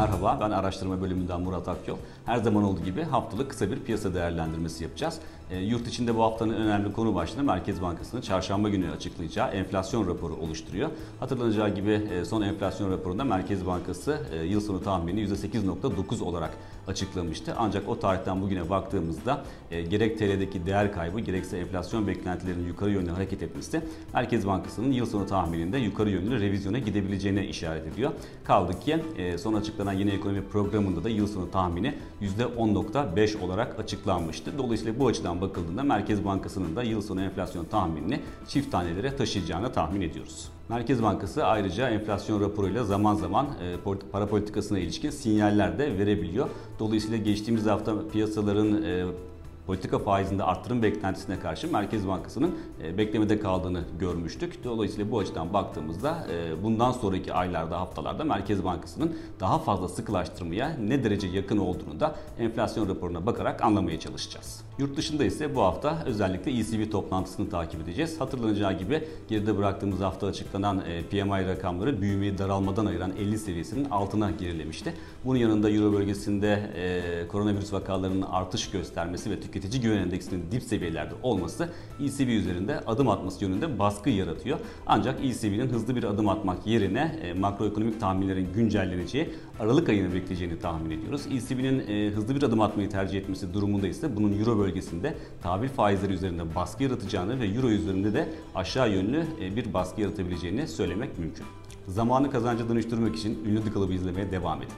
Merhaba, ben araştırma bölümünden Murat Akyol. Her zaman olduğu gibi haftalık kısa bir piyasa değerlendirmesi yapacağız. E, yurt içinde bu haftanın önemli konu başlığı Merkez Bankası'nın çarşamba günü açıklayacağı enflasyon raporu oluşturuyor. Hatırlanacağı gibi e, son enflasyon raporunda Merkez Bankası e, yıl sonu tahmini %8.9 olarak açıklamıştı. Ancak o tarihten bugüne baktığımızda e, gerek TL'deki değer kaybı gerekse enflasyon beklentilerinin yukarı yönlü hareket etmesi Merkez Bankası'nın yıl sonu tahmininde yukarı yönlü revizyona gidebileceğine işaret ediyor. Kaldı ki e, son açıklanan yeni ekonomi programında da yıl sonu tahmini %10.5 olarak açıklanmıştı. Dolayısıyla bu açıdan bakıldığında Merkez Bankası'nın da yıl sonu enflasyon tahminini çift tanelere taşıyacağını tahmin ediyoruz. Merkez Bankası ayrıca enflasyon raporuyla zaman zaman e, para politikasına ilişkin sinyaller de verebiliyor. Dolayısıyla geçtiğimiz hafta piyasaların e, politika faizinde arttırım beklentisine karşı Merkez Bankası'nın e, beklemede kaldığını görmüştük. Dolayısıyla bu açıdan baktığımızda e, bundan sonraki aylarda, haftalarda Merkez Bankası'nın daha fazla sıkılaştırmaya ne derece yakın olduğunu da enflasyon raporuna bakarak anlamaya çalışacağız. Yurt dışında ise bu hafta özellikle ECB toplantısını takip edeceğiz. Hatırlanacağı gibi geride bıraktığımız hafta açıklanan e, PMI rakamları büyümeyi daralmadan ayıran 50 seviyesinin altına gerilemişti. Bunun yanında Euro bölgesinde koronavirüs vakalarının artış göstermesi ve tüketici güven endeksinin dip seviyelerde olması ECB üzerinde adım atması yönünde baskı yaratıyor. Ancak ECB'nin hızlı bir adım atmak yerine makroekonomik tahminlerin güncelleneceği Aralık ayını bekleyeceğini tahmin ediyoruz. ECB'nin hızlı bir adım atmayı tercih etmesi durumunda ise bunun Euro bölgesinde tahvil faizleri üzerinde baskı yaratacağını ve Euro üzerinde de aşağı yönlü bir baskı yaratabileceğini söylemek mümkün. Zamanı kazanca dönüştürmek için ünlü The Club'ı izlemeye devam edin.